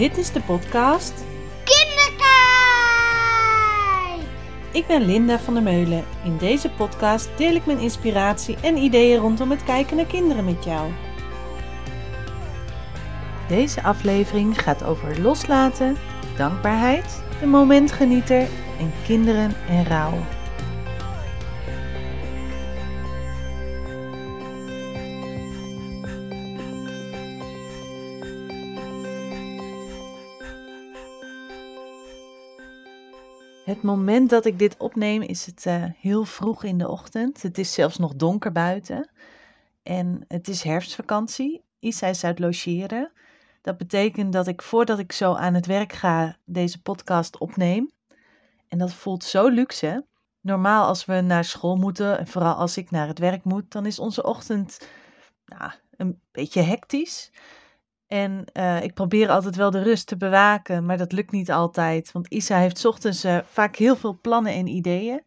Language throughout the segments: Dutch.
Dit is de podcast Kinderkijk! Ik ben Linda van der Meulen. In deze podcast deel ik mijn inspiratie en ideeën rondom het kijken naar kinderen met jou. Deze aflevering gaat over loslaten, dankbaarheid, de momentgenieter en kinderen en rouw. Het moment dat ik dit opneem is het eh, heel vroeg in de ochtend. Het is zelfs nog donker buiten. En het is herfstvakantie. Isa is uit logeren. Dat betekent dat ik voordat ik zo aan het werk ga deze podcast opneem. En dat voelt zo luxe. Normaal als we naar school moeten, en vooral als ik naar het werk moet, dan is onze ochtend nou, een beetje hectisch. En uh, ik probeer altijd wel de rust te bewaken, maar dat lukt niet altijd. Want Isa heeft ochtends uh, vaak heel veel plannen en ideeën.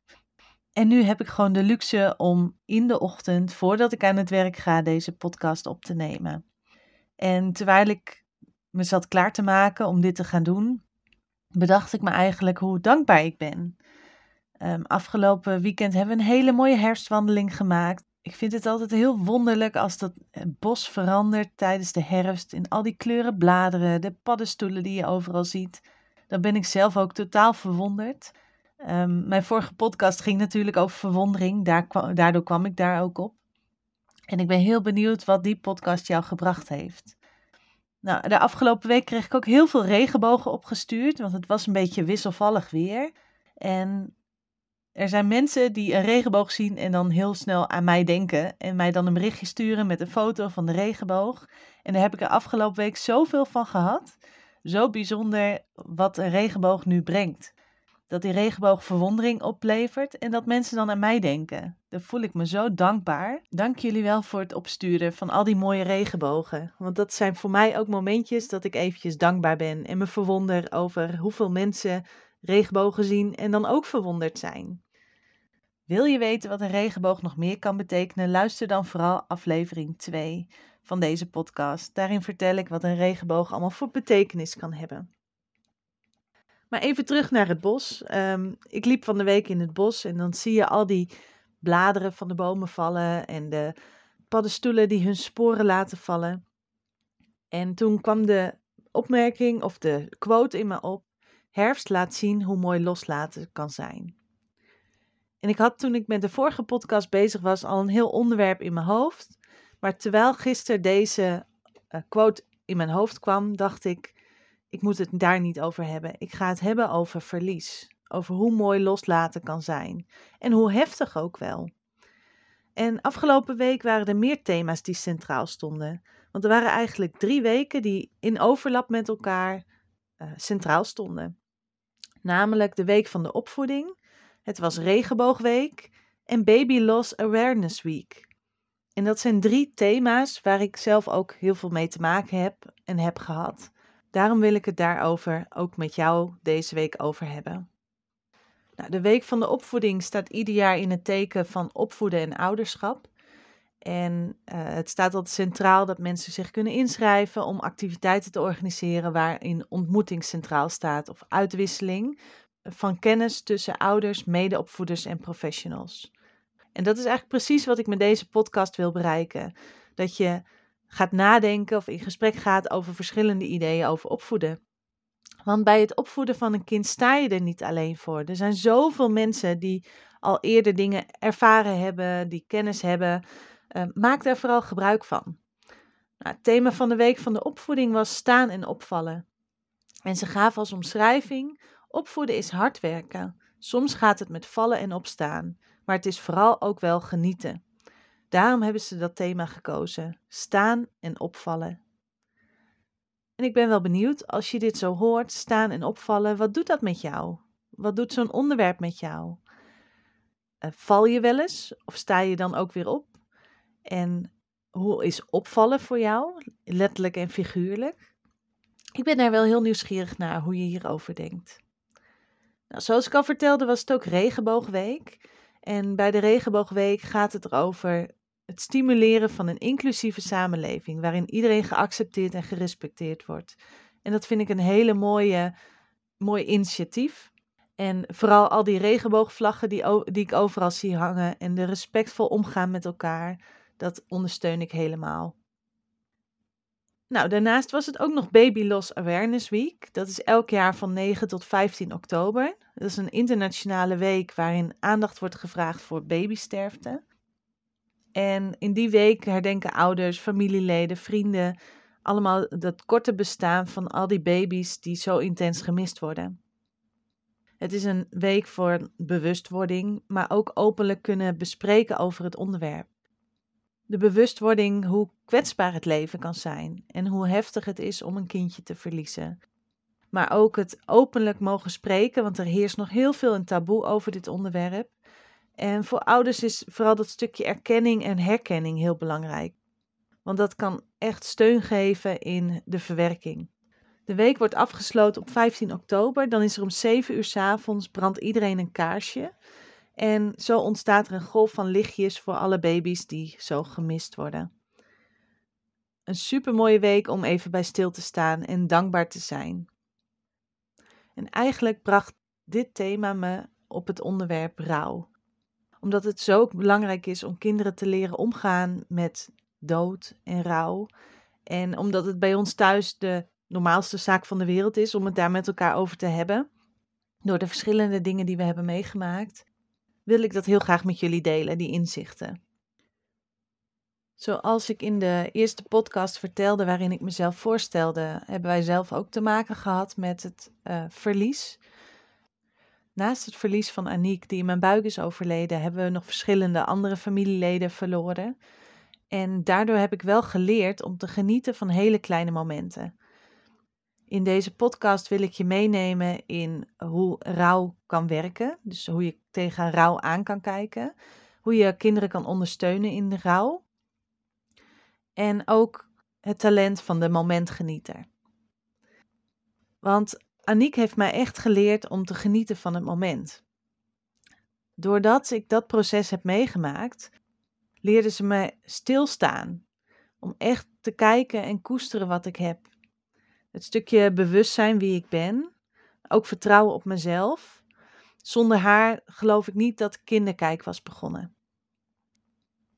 En nu heb ik gewoon de luxe om in de ochtend, voordat ik aan het werk ga, deze podcast op te nemen. En terwijl ik me zat klaar te maken om dit te gaan doen, bedacht ik me eigenlijk hoe dankbaar ik ben. Um, afgelopen weekend hebben we een hele mooie herfstwandeling gemaakt. Ik vind het altijd heel wonderlijk als dat bos verandert tijdens de herfst. In al die kleuren bladeren, de paddenstoelen die je overal ziet. Dan ben ik zelf ook totaal verwonderd. Um, mijn vorige podcast ging natuurlijk over verwondering. Daar daardoor kwam ik daar ook op. En ik ben heel benieuwd wat die podcast jou gebracht heeft. Nou, de afgelopen week kreeg ik ook heel veel regenbogen opgestuurd, want het was een beetje wisselvallig weer. En er zijn mensen die een regenboog zien en dan heel snel aan mij denken en mij dan een berichtje sturen met een foto van de regenboog. En daar heb ik er afgelopen week zoveel van gehad. Zo bijzonder wat een regenboog nu brengt. Dat die regenboog verwondering oplevert en dat mensen dan aan mij denken. Daar voel ik me zo dankbaar. Dank jullie wel voor het opsturen van al die mooie regenbogen. Want dat zijn voor mij ook momentjes dat ik eventjes dankbaar ben en me verwonder over hoeveel mensen regenbogen zien en dan ook verwonderd zijn. Wil je weten wat een regenboog nog meer kan betekenen? Luister dan vooral aflevering 2 van deze podcast. Daarin vertel ik wat een regenboog allemaal voor betekenis kan hebben. Maar even terug naar het bos. Um, ik liep van de week in het bos en dan zie je al die bladeren van de bomen vallen en de paddenstoelen die hun sporen laten vallen. En toen kwam de opmerking of de quote in me op: Herfst laat zien hoe mooi loslaten kan zijn. En ik had toen ik met de vorige podcast bezig was al een heel onderwerp in mijn hoofd. Maar terwijl gisteren deze uh, quote in mijn hoofd kwam, dacht ik, ik moet het daar niet over hebben. Ik ga het hebben over verlies. Over hoe mooi loslaten kan zijn. En hoe heftig ook wel. En afgelopen week waren er meer thema's die centraal stonden. Want er waren eigenlijk drie weken die in overlap met elkaar uh, centraal stonden. Namelijk de week van de opvoeding, het was Regenboogweek en Baby Loss Awareness Week. En dat zijn drie thema's waar ik zelf ook heel veel mee te maken heb en heb gehad. Daarom wil ik het daarover ook met jou deze week over hebben. Nou, de Week van de Opvoeding staat ieder jaar in het teken van opvoeden en ouderschap. En uh, het staat altijd centraal dat mensen zich kunnen inschrijven om activiteiten te organiseren waarin ontmoeting centraal staat of uitwisseling van kennis tussen ouders, medeopvoeders en professionals. En dat is eigenlijk precies wat ik met deze podcast wil bereiken. Dat je gaat nadenken of in gesprek gaat over verschillende ideeën over opvoeden. Want bij het opvoeden van een kind sta je er niet alleen voor. Er zijn zoveel mensen die al eerder dingen ervaren hebben, die kennis hebben. Uh, maak daar vooral gebruik van. Nou, het thema van de week van de opvoeding was staan en opvallen. En ze gaven als omschrijving Opvoeden is hard werken. Soms gaat het met vallen en opstaan, maar het is vooral ook wel genieten. Daarom hebben ze dat thema gekozen: staan en opvallen. En ik ben wel benieuwd, als je dit zo hoort, staan en opvallen, wat doet dat met jou? Wat doet zo'n onderwerp met jou? Uh, val je wel eens of sta je dan ook weer op? En hoe is opvallen voor jou, letterlijk en figuurlijk? Ik ben daar wel heel nieuwsgierig naar hoe je hierover denkt. Nou, zoals ik al vertelde, was het ook Regenboogweek. En bij de Regenboogweek gaat het erover het stimuleren van een inclusieve samenleving waarin iedereen geaccepteerd en gerespecteerd wordt. En dat vind ik een hele mooie, mooi initiatief. En vooral al die regenboogvlaggen die, die ik overal zie hangen en de respectvol omgaan met elkaar, dat ondersteun ik helemaal. Nou, daarnaast was het ook nog Baby Loss Awareness Week. Dat is elk jaar van 9 tot 15 oktober. Dat is een internationale week waarin aandacht wordt gevraagd voor babysterfte. En in die week herdenken ouders, familieleden, vrienden allemaal dat korte bestaan van al die baby's die zo intens gemist worden. Het is een week voor bewustwording, maar ook openlijk kunnen bespreken over het onderwerp. De bewustwording hoe kwetsbaar het leven kan zijn en hoe heftig het is om een kindje te verliezen. Maar ook het openlijk mogen spreken, want er heerst nog heel veel een taboe over dit onderwerp. En voor ouders is vooral dat stukje erkenning en herkenning heel belangrijk. Want dat kan echt steun geven in de verwerking. De week wordt afgesloten op 15 oktober. Dan is er om 7 uur s avonds brandt iedereen een kaarsje. En zo ontstaat er een golf van lichtjes voor alle baby's die zo gemist worden. Een supermooie week om even bij stil te staan en dankbaar te zijn. En eigenlijk bracht dit thema me op het onderwerp rouw. Omdat het zo belangrijk is om kinderen te leren omgaan met dood en rouw. En omdat het bij ons thuis de normaalste zaak van de wereld is om het daar met elkaar over te hebben. Door de verschillende dingen die we hebben meegemaakt, wil ik dat heel graag met jullie delen, die inzichten. Zoals ik in de eerste podcast vertelde, waarin ik mezelf voorstelde, hebben wij zelf ook te maken gehad met het uh, verlies. Naast het verlies van Aniek, die in mijn buik is overleden, hebben we nog verschillende andere familieleden verloren. En daardoor heb ik wel geleerd om te genieten van hele kleine momenten. In deze podcast wil ik je meenemen in hoe rouw kan werken. Dus hoe je tegen rouw aan kan kijken. Hoe je kinderen kan ondersteunen in de rouw. En ook het talent van de momentgenieter. Want Aniek heeft mij echt geleerd om te genieten van het moment. Doordat ik dat proces heb meegemaakt, leerde ze me stilstaan. Om echt te kijken en koesteren wat ik heb. Het stukje bewustzijn wie ik ben. Ook vertrouwen op mezelf. Zonder haar geloof ik niet dat kinderkijk was begonnen.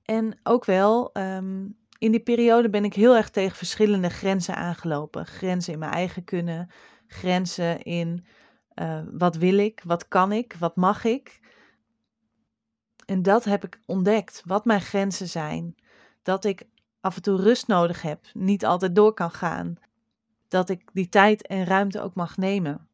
En ook wel, ehm, in die periode ben ik heel erg tegen verschillende grenzen aangelopen. Grenzen in mijn eigen kunnen, grenzen in uh, wat wil ik, wat kan ik, wat mag ik. En dat heb ik ontdekt, wat mijn grenzen zijn. Dat ik af en toe rust nodig heb, niet altijd door kan gaan dat ik die tijd en ruimte ook mag nemen.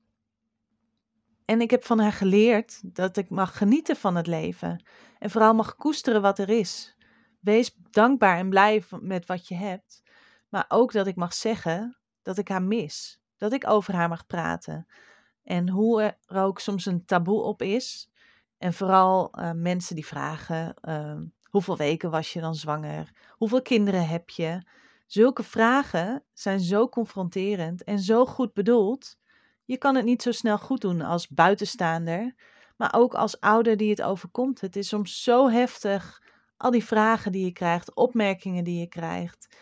En ik heb van haar geleerd dat ik mag genieten van het leven en vooral mag koesteren wat er is. Wees dankbaar en blij met wat je hebt, maar ook dat ik mag zeggen dat ik haar mis, dat ik over haar mag praten. En hoe er ook soms een taboe op is. En vooral uh, mensen die vragen: uh, hoeveel weken was je dan zwanger? Hoeveel kinderen heb je? Zulke vragen zijn zo confronterend en zo goed bedoeld. Je kan het niet zo snel goed doen als buitenstaander, maar ook als ouder die het overkomt. Het is soms zo heftig, al die vragen die je krijgt, opmerkingen die je krijgt,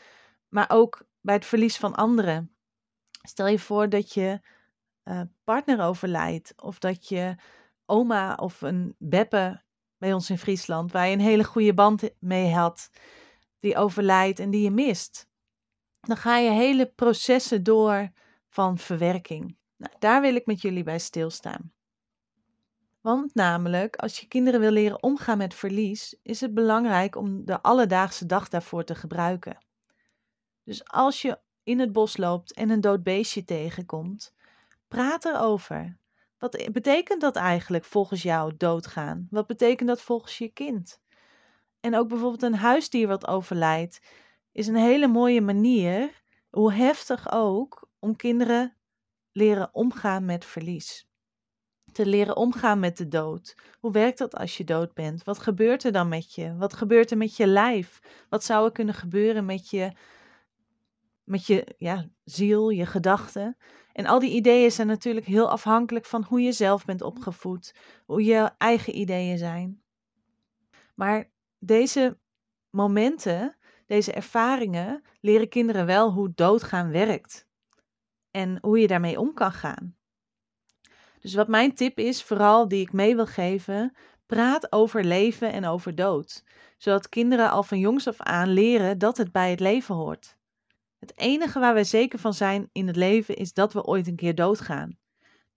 maar ook bij het verlies van anderen. Stel je voor dat je uh, partner overlijdt of dat je oma of een beppe bij ons in Friesland, waar je een hele goede band mee had, die overlijdt en die je mist dan ga je hele processen door van verwerking. Nou, daar wil ik met jullie bij stilstaan. Want namelijk, als je kinderen wil leren omgaan met verlies, is het belangrijk om de alledaagse dag daarvoor te gebruiken. Dus als je in het bos loopt en een dood beestje tegenkomt, praat erover. Wat betekent dat eigenlijk volgens jou doodgaan? Wat betekent dat volgens je kind? En ook bijvoorbeeld een huisdier wat overlijdt is een hele mooie manier, hoe heftig ook, om kinderen leren omgaan met verlies. Te leren omgaan met de dood. Hoe werkt dat als je dood bent? Wat gebeurt er dan met je? Wat gebeurt er met je lijf? Wat zou er kunnen gebeuren met je, met je ja, ziel, je gedachten? En al die ideeën zijn natuurlijk heel afhankelijk van hoe je zelf bent opgevoed, hoe je eigen ideeën zijn. Maar deze momenten deze ervaringen leren kinderen wel hoe doodgaan werkt. en hoe je daarmee om kan gaan. Dus wat mijn tip is, vooral die ik mee wil geven, praat over leven en over dood, zodat kinderen al van jongs af aan leren dat het bij het leven hoort. Het enige waar wij zeker van zijn in het leven is dat we ooit een keer doodgaan.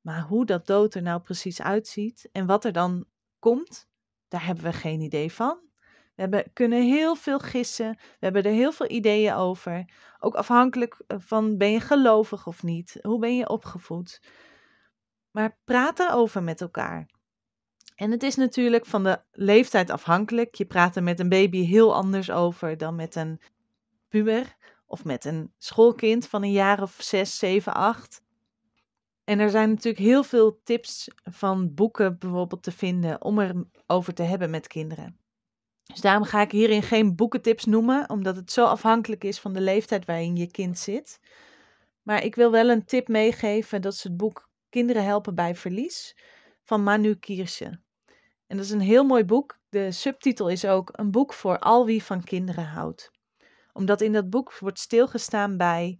Maar hoe dat dood er nou precies uitziet en wat er dan komt, daar hebben we geen idee van. We hebben, kunnen heel veel gissen, we hebben er heel veel ideeën over. Ook afhankelijk eh, van ben je gelovig of niet, hoe ben je opgevoed. Maar praat erover met elkaar. En het is natuurlijk van de leeftijd afhankelijk. Je praat er met een baby heel anders over dan met een puber of met een schoolkind van een jaar of zes, zeven, acht. En er zijn natuurlijk heel veel tips van boeken bijvoorbeeld te vinden om er over te hebben met kinderen. Dus daarom ga ik hierin geen boekentips noemen, omdat het zo afhankelijk is van de leeftijd waarin je kind zit. Maar ik wil wel een tip meegeven, dat is het boek Kinderen helpen bij verlies van Manu Kiersje. En dat is een heel mooi boek. De subtitel is ook een boek voor al wie van kinderen houdt. Omdat in dat boek wordt stilgestaan bij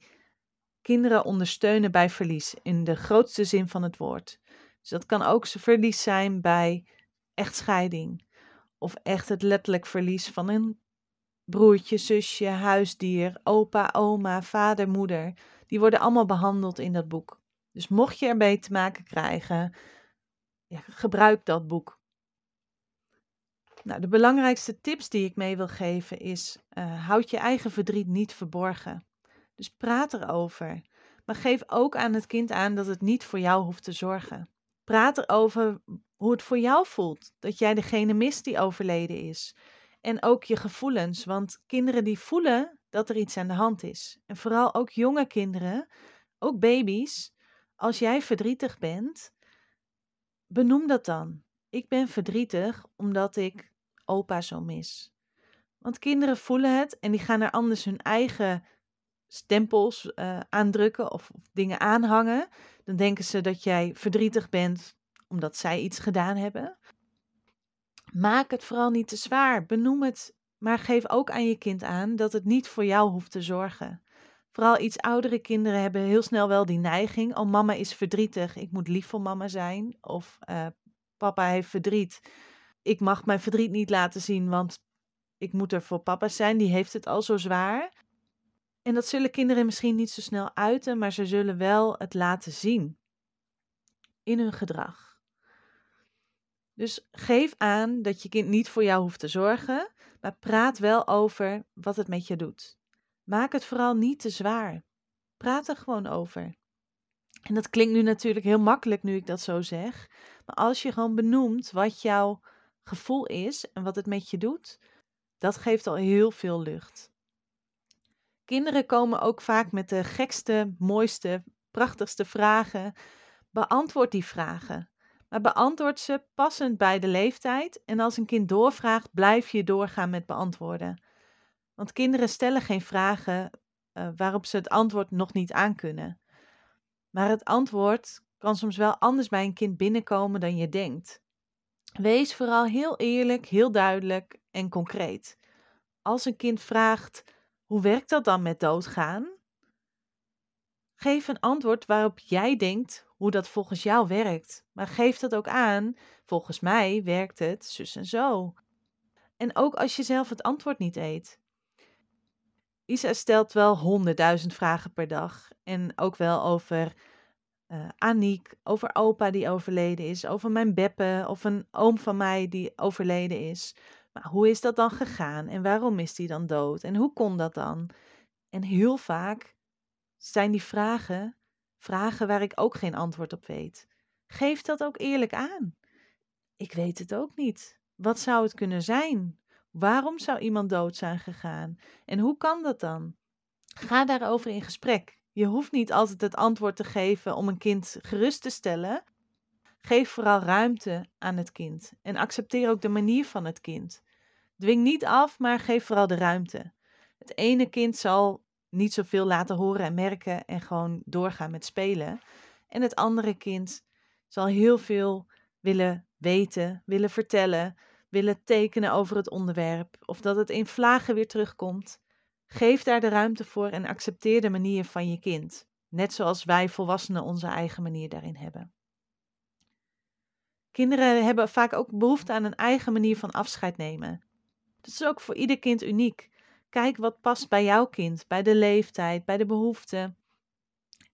kinderen ondersteunen bij verlies, in de grootste zin van het woord. Dus dat kan ook verlies zijn bij echtscheiding. Of echt het letterlijk verlies van een broertje, zusje, huisdier, opa, oma, vader, moeder. Die worden allemaal behandeld in dat boek. Dus mocht je ermee te maken krijgen, ja, gebruik dat boek. Nou, de belangrijkste tips die ik mee wil geven is: uh, houd je eigen verdriet niet verborgen. Dus praat erover. Maar geef ook aan het kind aan dat het niet voor jou hoeft te zorgen. Praat erover hoe het voor jou voelt dat jij degene mist die overleden is. En ook je gevoelens, want kinderen die voelen dat er iets aan de hand is. En vooral ook jonge kinderen, ook baby's, als jij verdrietig bent, benoem dat dan. Ik ben verdrietig omdat ik opa zo mis. Want kinderen voelen het en die gaan er anders hun eigen stempels uh, aandrukken of dingen aanhangen. Dan denken ze dat jij verdrietig bent omdat zij iets gedaan hebben. Maak het vooral niet te zwaar. Benoem het, maar geef ook aan je kind aan dat het niet voor jou hoeft te zorgen. Vooral iets oudere kinderen hebben heel snel wel die neiging. Oh, mama is verdrietig, ik moet lief voor mama zijn. Of uh, papa heeft verdriet. Ik mag mijn verdriet niet laten zien, want ik moet er voor papa zijn. Die heeft het al zo zwaar. En dat zullen kinderen misschien niet zo snel uiten, maar ze zullen wel het laten zien in hun gedrag. Dus geef aan dat je kind niet voor jou hoeft te zorgen, maar praat wel over wat het met je doet. Maak het vooral niet te zwaar. Praat er gewoon over. En dat klinkt nu natuurlijk heel makkelijk nu ik dat zo zeg, maar als je gewoon benoemt wat jouw gevoel is en wat het met je doet, dat geeft al heel veel lucht. Kinderen komen ook vaak met de gekste, mooiste, prachtigste vragen. Beantwoord die vragen. Maar beantwoord ze passend bij de leeftijd. En als een kind doorvraagt, blijf je doorgaan met beantwoorden. Want kinderen stellen geen vragen uh, waarop ze het antwoord nog niet aankunnen. Maar het antwoord kan soms wel anders bij een kind binnenkomen dan je denkt. Wees vooral heel eerlijk, heel duidelijk en concreet. Als een kind vraagt: hoe werkt dat dan met doodgaan? Geef een antwoord waarop jij denkt hoe dat volgens jou werkt. Maar geef dat ook aan. Volgens mij werkt het zus en zo. En ook als je zelf het antwoord niet eet. Isa stelt wel honderdduizend vragen per dag. En ook wel over uh, Aniek, over opa die overleden is, over mijn Beppe of een oom van mij die overleden is. Maar hoe is dat dan gegaan en waarom is die dan dood en hoe kon dat dan? En heel vaak zijn die vragen vragen waar ik ook geen antwoord op weet. Geef dat ook eerlijk aan. Ik weet het ook niet. Wat zou het kunnen zijn? Waarom zou iemand dood zijn gegaan? En hoe kan dat dan? Ga daarover in gesprek. Je hoeft niet altijd het antwoord te geven om een kind gerust te stellen. Geef vooral ruimte aan het kind en accepteer ook de manier van het kind. Dwing niet af, maar geef vooral de ruimte. Het ene kind zal niet zoveel laten horen en merken en gewoon doorgaan met spelen. En het andere kind zal heel veel willen weten, willen vertellen, willen tekenen over het onderwerp of dat het in vlagen weer terugkomt. Geef daar de ruimte voor en accepteer de manier van je kind. Net zoals wij volwassenen onze eigen manier daarin hebben. Kinderen hebben vaak ook behoefte aan een eigen manier van afscheid nemen. Dat is ook voor ieder kind uniek. Kijk wat past bij jouw kind, bij de leeftijd, bij de behoeften.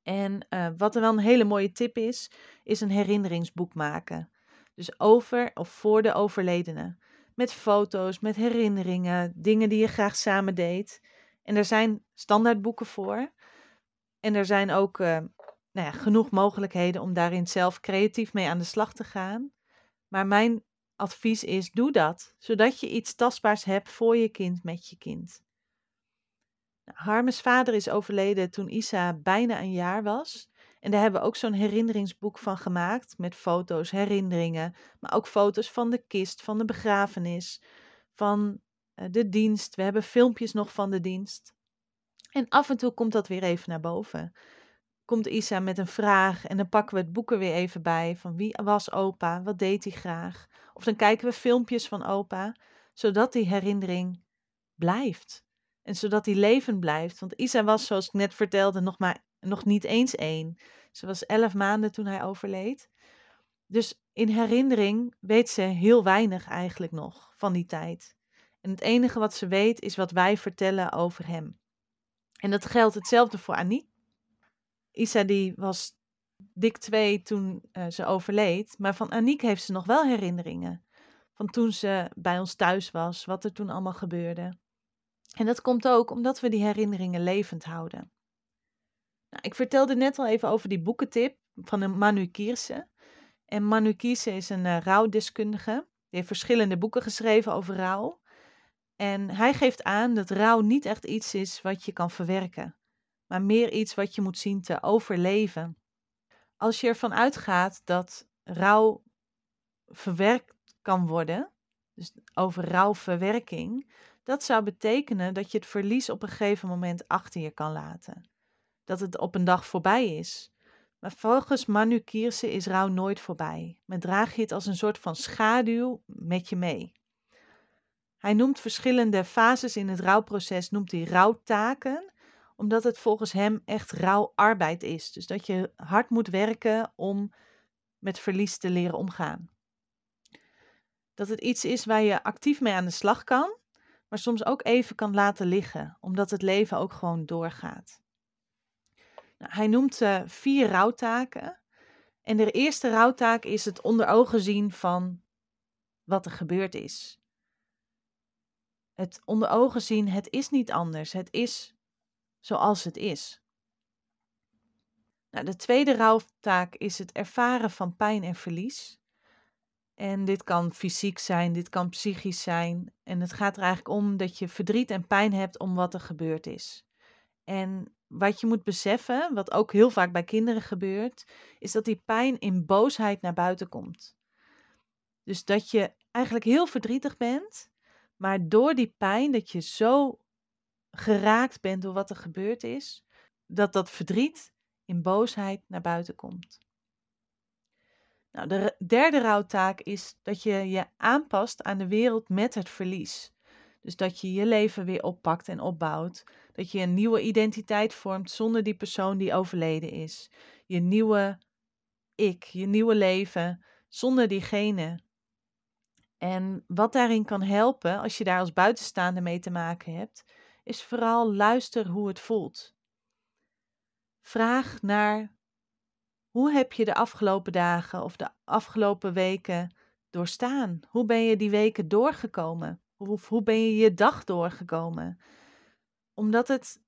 En uh, wat er wel een hele mooie tip is, is een herinneringsboek maken. Dus over of voor de overledene. Met foto's, met herinneringen, dingen die je graag samen deed. En er zijn standaardboeken voor. En er zijn ook uh, nou ja, genoeg mogelijkheden om daarin zelf creatief mee aan de slag te gaan. Maar mijn advies is: doe dat, zodat je iets tastbaars hebt voor je kind met je kind. Harmes vader is overleden toen Isa bijna een jaar was. En daar hebben we ook zo'n herinneringsboek van gemaakt. Met foto's, herinneringen. Maar ook foto's van de kist, van de begrafenis, van eh, de dienst. We hebben filmpjes nog van de dienst. En af en toe komt dat weer even naar boven. Komt Isa met een vraag en dan pakken we het boek er weer even bij. Van wie was opa? Wat deed hij graag? Of dan kijken we filmpjes van opa, zodat die herinnering blijft. En zodat die levend blijft. Want Isa was, zoals ik net vertelde, nog, maar, nog niet eens één. Ze was elf maanden toen hij overleed. Dus in herinnering weet ze heel weinig eigenlijk nog van die tijd. En het enige wat ze weet is wat wij vertellen over hem. En dat geldt hetzelfde voor Aniek. Isa die was dik twee toen uh, ze overleed. Maar van Aniek heeft ze nog wel herinneringen. Van toen ze bij ons thuis was, wat er toen allemaal gebeurde. En dat komt ook omdat we die herinneringen levend houden. Nou, ik vertelde net al even over die boekentip van Manu Kierse. En Manu Kierse is een uh, rouwdeskundige. Die heeft verschillende boeken geschreven over rouw. En hij geeft aan dat rouw niet echt iets is wat je kan verwerken, maar meer iets wat je moet zien te overleven. Als je ervan uitgaat dat rouw verwerkt kan worden, dus over rouwverwerking, dat zou betekenen dat je het verlies op een gegeven moment achter je kan laten. Dat het op een dag voorbij is. Maar volgens Manu Kierse is rouw nooit voorbij, maar draag je het als een soort van schaduw met je mee. Hij noemt verschillende fases in het rouwproces, noemt hij rouwtaken, omdat het volgens hem echt rouwarbeid is. Dus dat je hard moet werken om met verlies te leren omgaan. Dat het iets is waar je actief mee aan de slag kan, maar soms ook even kan laten liggen, omdat het leven ook gewoon doorgaat. Nou, hij noemt uh, vier rouwtaken. En de eerste rouwtaak is het onder ogen zien van wat er gebeurd is het onder ogen zien, het is niet anders. Het is zoals het is. Nou, de tweede rouwtaak is het ervaren van pijn en verlies. En dit kan fysiek zijn, dit kan psychisch zijn. En het gaat er eigenlijk om dat je verdriet en pijn hebt om wat er gebeurd is. En wat je moet beseffen, wat ook heel vaak bij kinderen gebeurt, is dat die pijn in boosheid naar buiten komt. Dus dat je eigenlijk heel verdrietig bent maar door die pijn, dat je zo geraakt bent door wat er gebeurd is, dat dat verdriet in boosheid naar buiten komt. Nou, de derde rouwtaak is dat je je aanpast aan de wereld met het verlies. Dus dat je je leven weer oppakt en opbouwt. Dat je een nieuwe identiteit vormt zonder die persoon die overleden is. Je nieuwe ik, je nieuwe leven zonder diegene en wat daarin kan helpen, als je daar als buitenstaander mee te maken hebt, is vooral luister hoe het voelt. Vraag naar hoe heb je de afgelopen dagen of de afgelopen weken doorstaan? Hoe ben je die weken doorgekomen? Hoe, hoe ben je je dag doorgekomen? Omdat het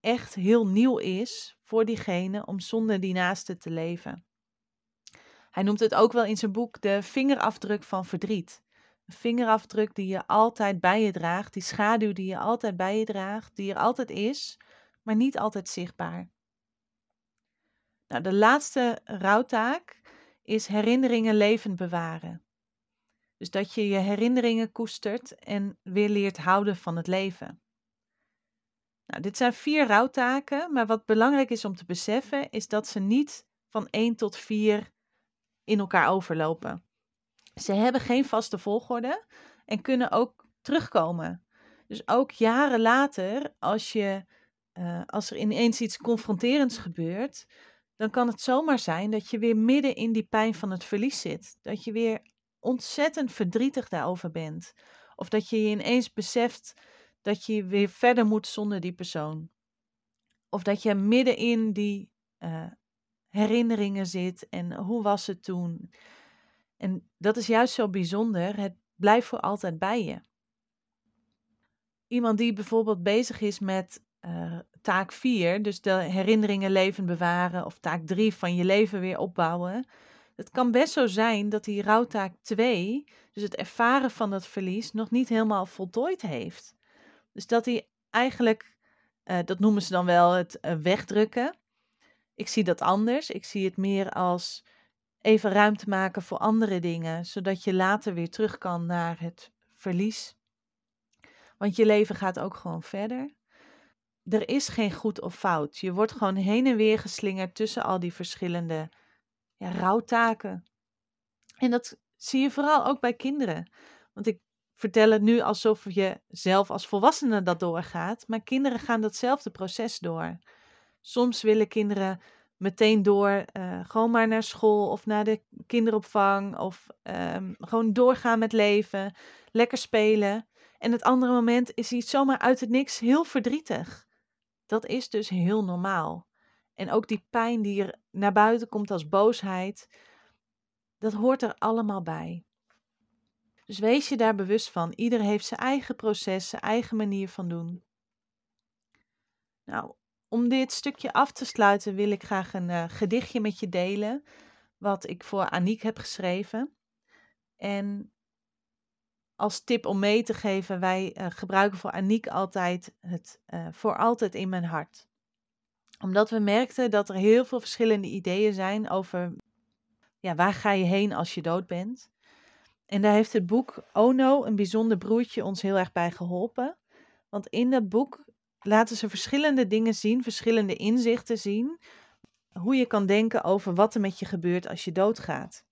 echt heel nieuw is voor diegene om zonder die naaste te leven. Hij noemt het ook wel in zijn boek de vingerafdruk van verdriet. Een vingerafdruk die je altijd bij je draagt, die schaduw die je altijd bij je draagt, die er altijd is, maar niet altijd zichtbaar. Nou, de laatste rouwtaak is herinneringen levend bewaren. Dus dat je je herinneringen koestert en weer leert houden van het leven. Nou, dit zijn vier rouwtaken, maar wat belangrijk is om te beseffen is dat ze niet van 1 tot 4 in elkaar overlopen. Ze hebben geen vaste volgorde en kunnen ook terugkomen. Dus ook jaren later, als je uh, als er ineens iets confronterends gebeurt, dan kan het zomaar zijn dat je weer midden in die pijn van het verlies zit. Dat je weer ontzettend verdrietig daarover bent. Of dat je je ineens beseft dat je weer verder moet zonder die persoon. Of dat je midden in die uh, herinneringen zit en hoe was het toen. En dat is juist zo bijzonder. Het blijft voor altijd bij je. Iemand die bijvoorbeeld bezig is met uh, taak 4, dus de herinneringen levend bewaren, of taak 3 van je leven weer opbouwen. Het kan best zo zijn dat die rouwtaak 2, dus het ervaren van dat verlies, nog niet helemaal voltooid heeft. Dus dat hij eigenlijk, uh, dat noemen ze dan wel het uh, wegdrukken. Ik zie dat anders. Ik zie het meer als even ruimte maken voor andere dingen, zodat je later weer terug kan naar het verlies. Want je leven gaat ook gewoon verder. Er is geen goed of fout. Je wordt gewoon heen en weer geslingerd tussen al die verschillende ja, rouwtaken. En dat zie je vooral ook bij kinderen. Want ik vertel het nu alsof je zelf als volwassene dat doorgaat, maar kinderen gaan datzelfde proces door. Soms willen kinderen meteen door, uh, gewoon maar naar school of naar de kinderopvang of um, gewoon doorgaan met leven, lekker spelen. En het andere moment is iets zomaar uit het niks heel verdrietig. Dat is dus heel normaal. En ook die pijn die er naar buiten komt als boosheid, dat hoort er allemaal bij. Dus wees je daar bewust van. Ieder heeft zijn eigen proces, zijn eigen manier van doen. Nou, om dit stukje af te sluiten wil ik graag een uh, gedichtje met je delen, wat ik voor Aniek heb geschreven. En als tip om mee te geven, wij uh, gebruiken voor Aniek altijd het uh, voor altijd in mijn hart. Omdat we merkten dat er heel veel verschillende ideeën zijn over ja, waar ga je heen als je dood bent. En daar heeft het boek Ono, een bijzonder broertje, ons heel erg bij geholpen. Want in dat boek laten ze verschillende dingen zien, verschillende inzichten zien. Hoe je kan denken over wat er met je gebeurt als je doodgaat.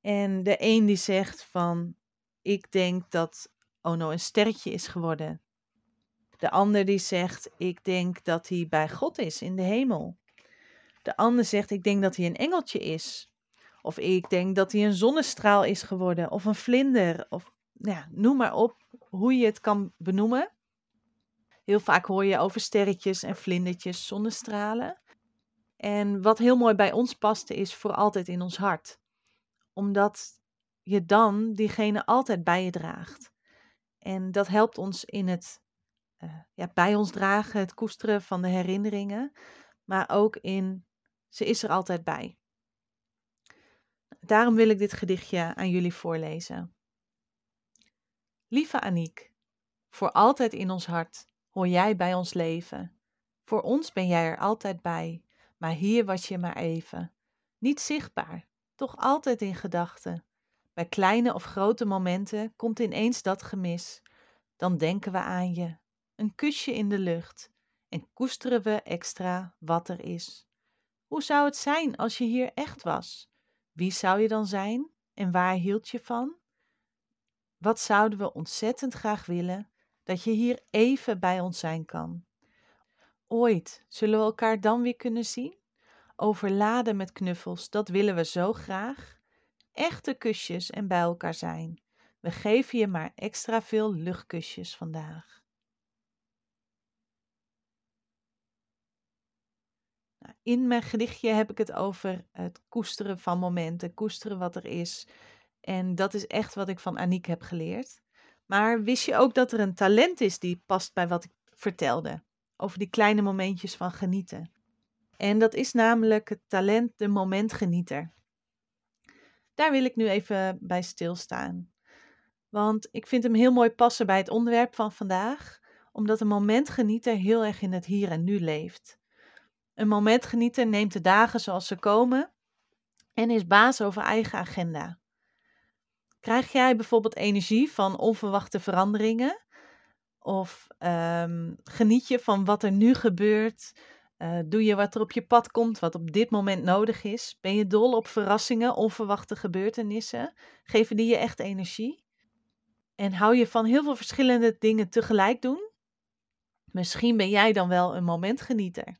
En de een die zegt van, ik denk dat Ono een sterretje is geworden. De ander die zegt, ik denk dat hij bij God is in de hemel. De ander zegt, ik denk dat hij een engeltje is. Of ik denk dat hij een zonnestraal is geworden, of een vlinder, of ja, noem maar op hoe je het kan benoemen. Heel vaak hoor je over sterretjes en vlindertjes, zonnestralen. En wat heel mooi bij ons paste is voor altijd in ons hart. Omdat je dan diegene altijd bij je draagt. En dat helpt ons in het uh, ja, bij ons dragen, het koesteren van de herinneringen. Maar ook in ze is er altijd bij. Daarom wil ik dit gedichtje aan jullie voorlezen. Lieve Aniek, voor altijd in ons hart hoor jij bij ons leven. Voor ons ben jij er altijd bij, maar hier was je maar even. Niet zichtbaar, toch altijd in gedachten. Bij kleine of grote momenten komt ineens dat gemis. Dan denken we aan je, een kusje in de lucht, en koesteren we extra wat er is. Hoe zou het zijn als je hier echt was? Wie zou je dan zijn en waar hield je van? Wat zouden we ontzettend graag willen dat je hier even bij ons zijn kan. Ooit zullen we elkaar dan weer kunnen zien? Overladen met knuffels, dat willen we zo graag. Echte kusjes en bij elkaar zijn. We geven je maar extra veel luchtkusjes vandaag. Nou, in mijn gedichtje heb ik het over het koesteren van momenten, koesteren wat er is. En dat is echt wat ik van Aniek heb geleerd. Maar wist je ook dat er een talent is die past bij wat ik vertelde? Over die kleine momentjes van genieten. En dat is namelijk het talent de momentgenieter. Daar wil ik nu even bij stilstaan. Want ik vind hem heel mooi passen bij het onderwerp van vandaag, omdat een momentgenieter heel erg in het hier en nu leeft. Een momentgenieter neemt de dagen zoals ze komen en is baas over eigen agenda. Krijg jij bijvoorbeeld energie van onverwachte veranderingen? Of um, geniet je van wat er nu gebeurt? Uh, doe je wat er op je pad komt, wat op dit moment nodig is? Ben je dol op verrassingen, onverwachte gebeurtenissen? Geven die je echt energie? En hou je van heel veel verschillende dingen tegelijk doen? Misschien ben jij dan wel een momentgenieter.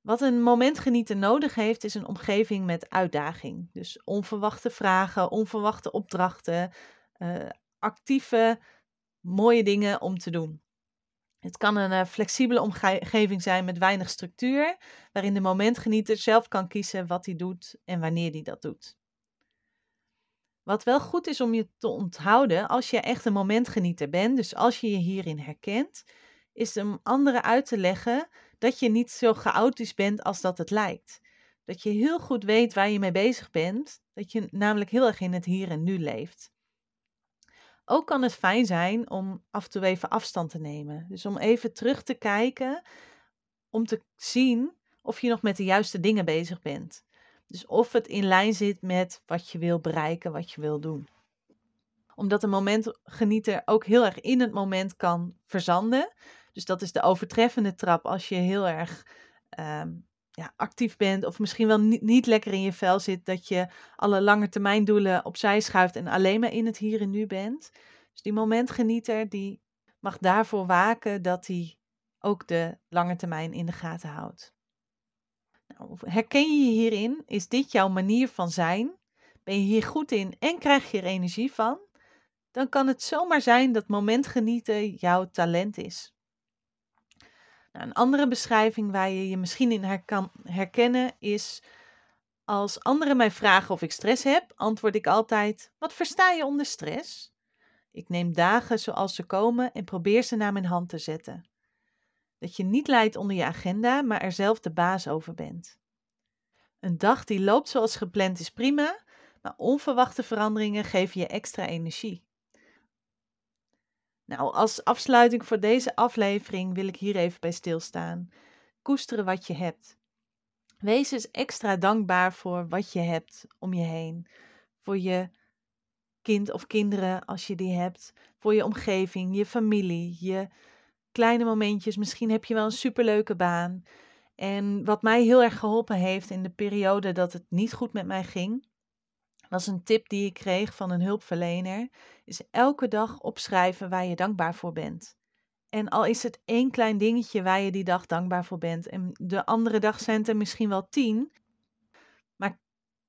Wat een momentgenieter nodig heeft, is een omgeving met uitdaging. Dus onverwachte vragen, onverwachte opdrachten, uh, actieve, mooie dingen om te doen. Het kan een uh, flexibele omgeving zijn met weinig structuur, waarin de momentgenieter zelf kan kiezen wat hij doet en wanneer hij dat doet. Wat wel goed is om je te onthouden als je echt een momentgenieter bent, dus als je je hierin herkent, is om anderen uit te leggen dat je niet zo chaotisch bent als dat het lijkt. Dat je heel goed weet waar je mee bezig bent, dat je namelijk heel erg in het hier en nu leeft. Ook kan het fijn zijn om af en toe even afstand te nemen. Dus om even terug te kijken, om te zien of je nog met de juiste dingen bezig bent. Dus of het in lijn zit met wat je wil bereiken, wat je wil doen. Omdat een momentgenieter ook heel erg in het moment kan verzanden. Dus dat is de overtreffende trap als je heel erg ehm, ja, actief bent of misschien wel niet, lekker in je vel zit, dat je alle lange termijn doelen opzij schuift en alleen maar in het hier en nu bent. Dus die momentgenieter die mag daarvoor waken dat hij ook de lange termijn in de gaten houdt. Nou, herken je je hierin? Is dit jouw manier van zijn? Ben je hier goed in en krijg je er energie van? Dan kan het zomaar zijn dat momentgenieten jouw talent is. Een andere beschrijving waar je je misschien in kan herkennen is: als anderen mij vragen of ik stress heb, antwoord ik altijd: Wat versta je onder stress? Ik neem dagen zoals ze komen en probeer ze naar mijn hand te zetten. Dat je niet leidt onder je agenda, maar er zelf de baas over bent. Een dag die loopt zoals gepland is prima, maar onverwachte veranderingen geven je extra energie. Nou, als afsluiting voor deze aflevering wil ik hier even bij stilstaan. Koesteren wat je hebt. Wees eens extra dankbaar voor wat je hebt om je heen. Voor je kind of kinderen als je die hebt. Voor je omgeving, je familie, je kleine momentjes. Misschien heb je wel een superleuke baan. En wat mij heel erg geholpen heeft in de periode dat het niet goed met mij ging, was een tip die ik kreeg van een hulpverlener, is elke dag opschrijven waar je dankbaar voor bent. En al is het één klein dingetje waar je die dag dankbaar voor bent, en de andere dag zijn er misschien wel tien, maar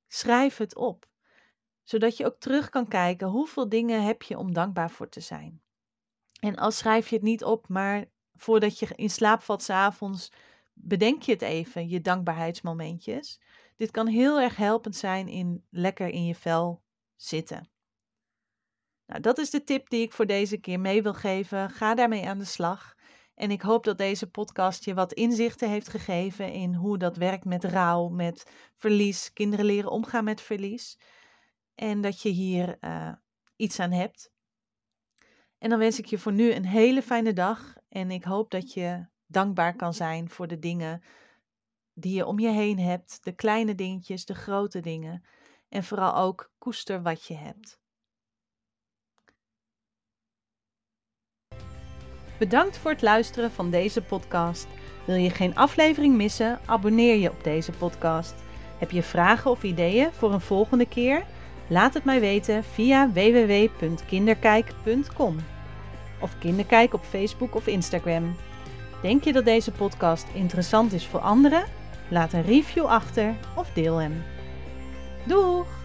schrijf het op, zodat je ook terug kan kijken hoeveel dingen heb je om dankbaar voor te zijn. En als schrijf je het niet op, maar voordat je in slaap valt s'avonds, bedenk je het even, je dankbaarheidsmomentjes. Dit kan heel erg helpend zijn in lekker in je vel zitten. Nou, dat is de tip die ik voor deze keer mee wil geven. Ga daarmee aan de slag. En ik hoop dat deze podcast je wat inzichten heeft gegeven in hoe dat werkt met rouw, met verlies, kinderen leren omgaan met verlies. En dat je hier uh, iets aan hebt. En dan wens ik je voor nu een hele fijne dag. En ik hoop dat je dankbaar kan zijn voor de dingen die je om je heen hebt, de kleine dingetjes, de grote dingen. En vooral ook koester wat je hebt. Bedankt voor het luisteren van deze podcast. Wil je geen aflevering missen? Abonneer je op deze podcast. Heb je vragen of ideeën voor een volgende keer? Laat het mij weten via www.kinderkijk.com of Kinderkijk op Facebook of Instagram. Denk je dat deze podcast interessant is voor anderen? Laat een review achter of deel hem. Doeg!